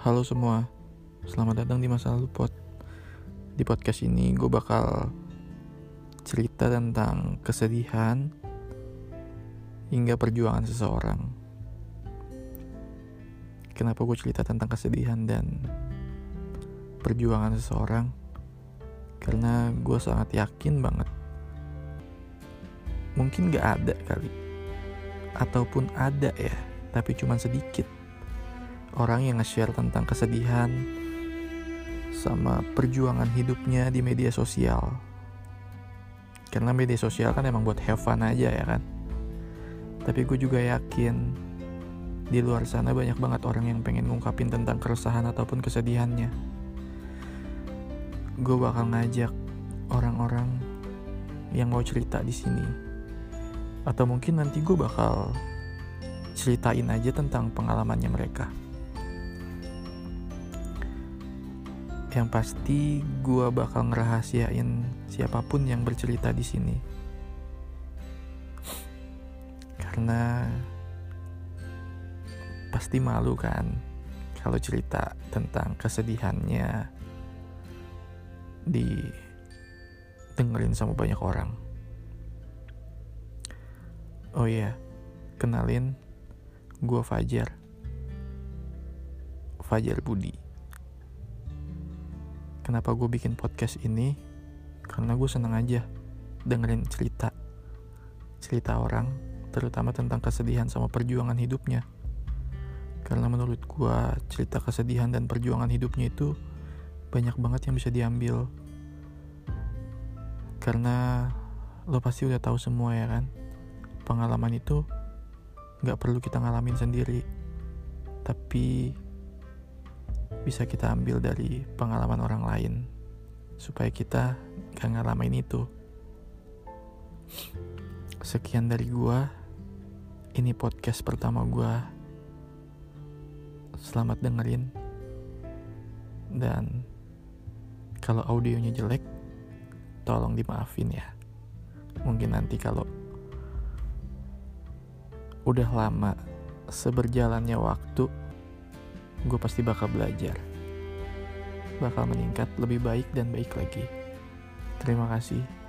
Halo semua, selamat datang di Masa Lalu Pod. Di podcast ini gue bakal cerita tentang kesedihan hingga perjuangan seseorang. Kenapa gue cerita tentang kesedihan dan perjuangan seseorang? Karena gue sangat yakin banget. Mungkin gak ada kali. Ataupun ada ya, tapi cuma sedikit orang yang nge-share tentang kesedihan sama perjuangan hidupnya di media sosial. Karena media sosial kan emang buat have fun aja ya kan. Tapi gue juga yakin di luar sana banyak banget orang yang pengen ngungkapin tentang keresahan ataupun kesedihannya. Gue bakal ngajak orang-orang yang mau cerita di sini. Atau mungkin nanti gue bakal ceritain aja tentang pengalamannya mereka. Yang pasti gue bakal ngerahasiain siapa pun yang bercerita di sini. Karena pasti malu kan kalau cerita tentang kesedihannya di dengerin sama banyak orang. Oh iya, kenalin gue Fajar. Fajar Budi kenapa gue bikin podcast ini? Karena gue seneng aja dengerin cerita. Cerita orang terutama tentang kesedihan sama perjuangan hidupnya. Karena menurut gue cerita kesedihan dan perjuangan hidupnya itu banyak banget yang bisa diambil. Karena lo pasti udah tahu semua ya kan? Pengalaman itu nggak perlu kita ngalamin sendiri. Tapi bisa kita ambil dari pengalaman orang lain supaya kita gak ngalamin itu. Sekian dari gua. Ini podcast pertama gua. Selamat dengerin. Dan kalau audionya jelek, tolong dimaafin ya. Mungkin nanti kalau udah lama seberjalannya waktu gue pasti bakal belajar. Bakal meningkat lebih baik dan baik lagi. Terima kasih.